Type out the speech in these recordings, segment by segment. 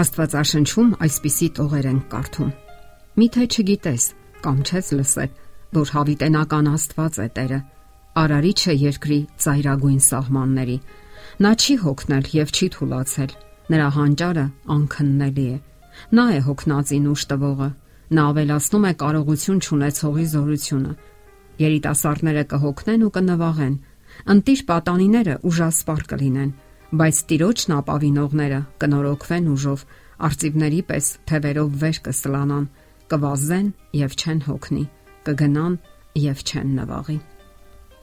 Աստվածաշնչում այսպիսի տողեր են կարդում. Միթե չգիտես կամ չես լսել, որ հավիտենական Աստված է Տերը, արարիչը երկրի ծայրագույն սահմանների։ Նա չի հոգնել եւ չի թուլացել։ Նրա հանճարը անքննելի է։ Նա է հոգնածին ուշ տվողը։ Նա ավելացնում է կարողություն ճանաչողի զորությունը։ Երիտասարդները կհոգնեն ու կնվաղեն։ Ընտիր պատանիները ուժասպառ կլինեն բայց տիրոջն ապավինողները կնորոգվեն ուժով, արծիվների պես թևերով վեր կսլանան, կվազեն եւ չեն հոգնի, կգնան եւ չեն նվաղի։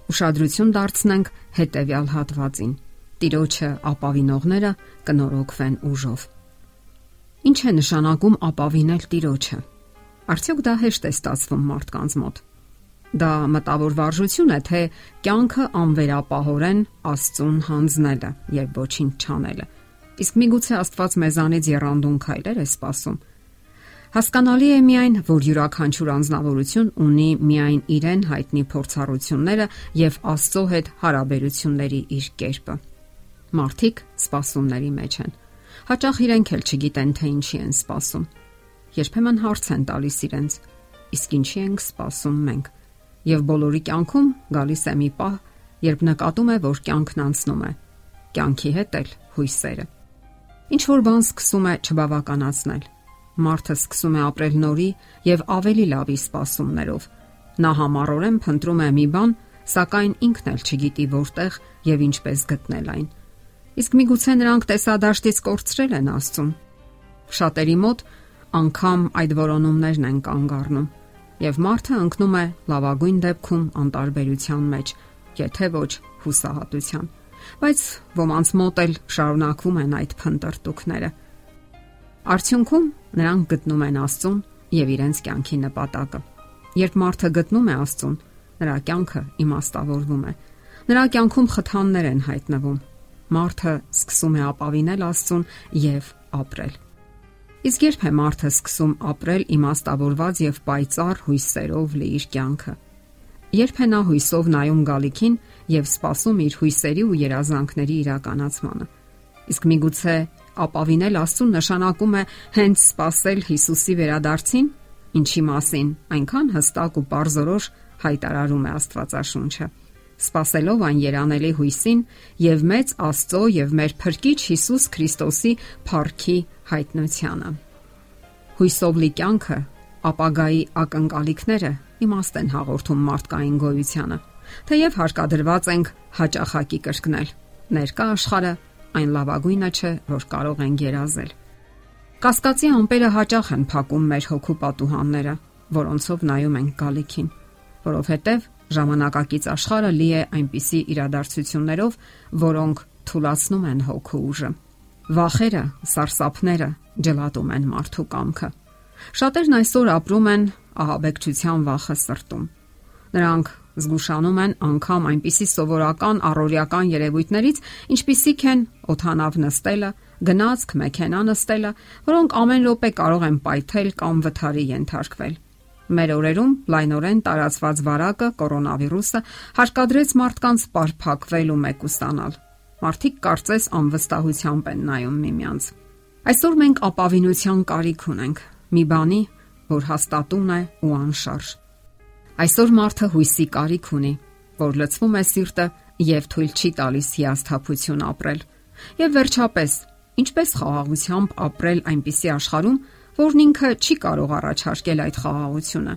Ուշադրություն դարձնենք հետեւյալ հատվածին։ Տիրոջը ապավինողները կնորոգվեն ուժով։ Ինչ է նշանակում ապավինել Տիրոջը։ Արդյոք դա հեշտ է ստացվում մարդկանց մոտ։ Դա մտավոր վարժություն է, թե կյանքը անվերապահորեն Աստծուն հանձնելը եւ ոչինչ չանելը։ Իսկ միգուցե Աստված մեզանից երանդուն քայլեր է սպասում։ Հասկանալի է միայն, որ յուրաքանչյուր անznավորություն ունի միայն իրեն հայտնի փորձառությունները եւ Աստծո հետ հարաբերությունների իր կերպը։ Մարդիկ սпасումների մեջ են։ Հաճախ իրենք էլ չգիտեն, թե ինչի են սпасում։ Երբեմն հարց են տալիս իրենց. իսկ ինչի ենք սпасում մենք եւ բոլորի կյանքում գալիս է մի պահ, երբ նկատում է, որ կյանքն անցնում է։ Կյանքի հետ էլ հույսերը։ Ինչ որ բան սկսում է չբավականացնել։ Մարդը սկսում է ապրել նորի եւ ավելի լավի սպասումներով։ Նա համառորեն փնտրում է մի բան, սակայն ինքն էլ չգիտի որտեղ եւ ինչպես գտնել այն։ Իսկ միգուցե նրանք տեսադաշտից կորցրել են Աստծուն։ Շատերի մոտ անգամ այդ որոնումներն են կանգ առնում եւ մարդը ընկնում է լավագույն դեպքում անտարբերության մեջ, եթե ոչ հուսահատության։ Բայց ոմանց մոտ էլ շարունակվում են այդ փնտրտուքները։ Արդյունքում նրանք գտնում են Աստծուն եւ իրենց կյանքի նպատակը։ Երբ մարդը գտնում է Աստծուն, նրա կյանքը իմաստավորվում է։ Նրա կյանքում խթաններ են հայտնվում։ Մարդը սկսում է ապավինել Աստծուն եւ ապրել։ Իսկ երբ է մարդը սկսում ապրել իմաստավորված եւ պայծառ հույսերով լի իր կյանքը։ Երբ է նա հույսով նայում գալիքին եւ սպասում իր հույսերի ու երազանքների իրականացմանը։ Իսկ միգուցե ապավինել Աստուն նշանակում է հենց սпасել Հիսուսի վերադարձին, ինչի մասին այնքան հստակ ու པարզորոշ հայտարարում է Աստվածաշունչը սпасելով այն երանելի հույսին եւ մեծ Աստծո եւ մեր Փրկիչ Հիսուս Քրիստոսի փառքի հայտնությանը։ Հույսով լի կյանքը, ապագայի ակնկալիքները իմաստ են հաղորդում մարդկային գոյությանը, թեև հարկադրված ենք հաճախակի կրկնել։ Ներկա աշխարը այն լավագույնը չէ, որ կարող են գերազել։ Կասկածի ամպերը հաճախ են փակում մեր հոգու պատուհանները, որոնցով նայում ենք գալիքին, որովհետև Ժամանակակից աշխարհը լի է այնպիսի իրադարձություններով, որոնք թուլացնում են հոգու ուժը։ Վախերը, սարսափները ջլատում են մարդու կամքը։ Շատերն այսօր ապրում են ահաբեկչության վախը սրտում։ Նրանք զգուշանում են անգամ այնպիսի սովորական առօրյական երևույթներից, ինչպիսիք են օթանավ նստելը, գնացք, մեքենա նստելը, որոնք ամեն րոպե կարող են պայթել կամ վթարի ենթարկվել։ Մեր օրերում լայնորեն տարածված վարակը կորոնավիրուսը հարկադրեց մարդկանց պարփակվել ու մեկուսանալ։ Մարդիկ կարծես անվստահությամբ են նայում միմյանց։ Այսօր մենք ապավինության կարիք ունենք՝ մի բանի, որ հաստատուն է ու անշարժ։ Այսօր մարդը հույսի կարիք ունի, որ լցվում է սիրտը եւ թույլ չի տալիս հիասթափություն ապրել։ Եվ վերջապես, ինչպես խաղաղությամբ ապրել այնպիսի աշխարհում, որն ինքը չի կարող առաջարկել այդ խաղաղությունը։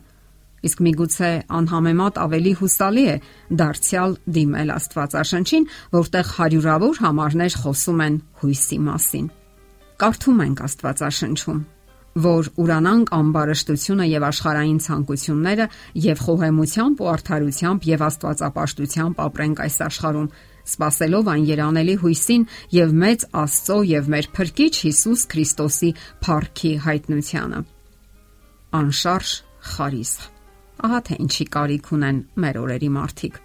Իսկ միգուցե անհամեմատ ավելի հուսալի է դարձյալ դիմել Աստվածաշնչին, որտեղ հարյուրավոր համարներ խոսում են հույսի մասին։ Կարդում ենք Աստվածաշնչում, որ ուրանանք ամբարշտությունը եւ աշխարհային ցանկությունները եւ խոհեմությամբ ու արդարությամբ եւ աստվածապաշտությամբ ապրենք այս աշխարհում սпасելով այն երանելի հույսին եւ մեծ Աստծո եւ մեր Փրկիչ Հիսուս Քրիստոսի փառքի հայտնությանը։ Անշարժ խարիսխ։ Ահա թե ինչի կարիք ունեն մեր օրերի մարդիկ։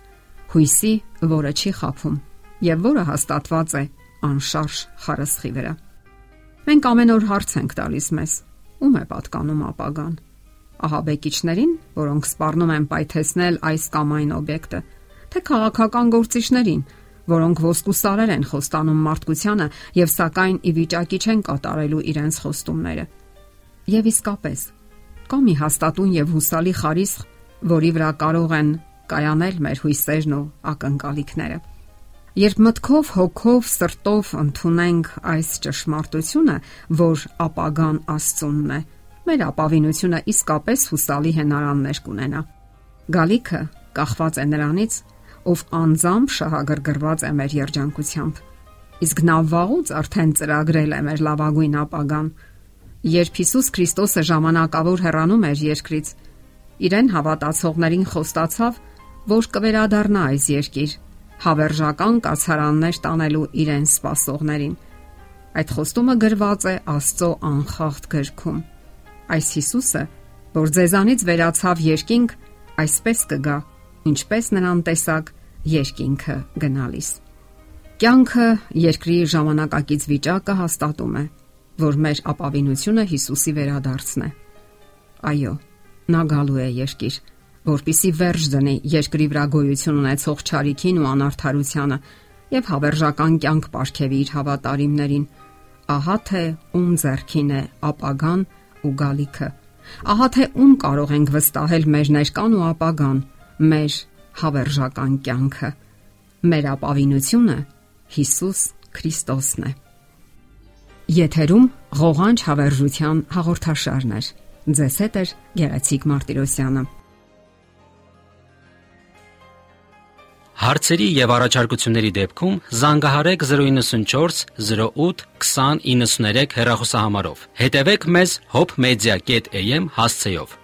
Հույսի, որը չի խափում եւ որը հաստատված է անշարժ խարսխի վրա։ Մենք ամեն օր հարց ենք տալիս մեզ. ում է պատկանում ապագան։ Ահա բեկիչներին, որոնք սпарնում են պայթեցնել այս կամ այն օբյեկտը, թե քաղաքական գործիչներին, որոնք ոսկու սարեր են խոստանում մարդկությանը եւ սակայն ի վիճակի չեն կատարելու իրենց խոստումները։ Եվ իսկապես, կա մի հաստատուն եւ հուսալի խարիսխ, որի վրա կարող են կայանել մեր հույսերն ու ակնկալիքները։ Երբ մտքով, հոգով, սրտով ընդունենք այս ճշմարտությունը, որ ապագան Աստծունն է, մեր ապավինությունը իսկապես հուսալի հենարաններ կունենա։ Գալիքը կախված է նրանից, ով անձամբ շահագրգռված է մեր երջանկությամբ։ Իսկ նա վաղուց արդեն ծրագրել է մեր լավագույն ապագան։ Երբ Հիսուս Քրիստոսը ժամանակավոր հեռանում էր երկրից, իրեն հավատացողներին խոստացավ, որ կվերադառնա այս երկիր հավերժական կացարաններ տանելու իրեն սпасողներին։ Այդ խոստումը գրված է Աստծո անխախտ գրքում։ Այս Հիսուսը, որ ձեզանից վերացավ երկինք, այսպես կգա, ինչպես նրան տեսակ երկինքը գնալիս։ Կյանքը երկրի ժամանակակից վիճակը հաստատում է, որ մեր ապավինությունը Հիսուսի վերադարձն է։ Այո, նա գալու է երկիր, որpիսի վերջ դնի երկրի վրա գոյություն ունեցող ճարիքին ու անարթարությանը եւ հավերժական կյանք ապարգևի իր հավատարիմներին։ Ահա թե ում зерքին է ապագան ու գալիքը։ Ահա թե ում կարող ենք վստահել մեր ներկան ու ապագան, մեր հավերժական կյանքը։ Մեր ապավինությունը Հիսուս Քրիստոսն է։ Եթերում ղողանջ հավերժության հաղորդաշարն է։ Ձեզ հետ է Գեղեցիկ Մարտիրոսյանը։ Հարցերի եւ առաջարկությունների դեպքում զանգահարեք 094 08 2093 հեռախոսահամարով։ Հետևեք մեզ hopmedia.am հասցեով։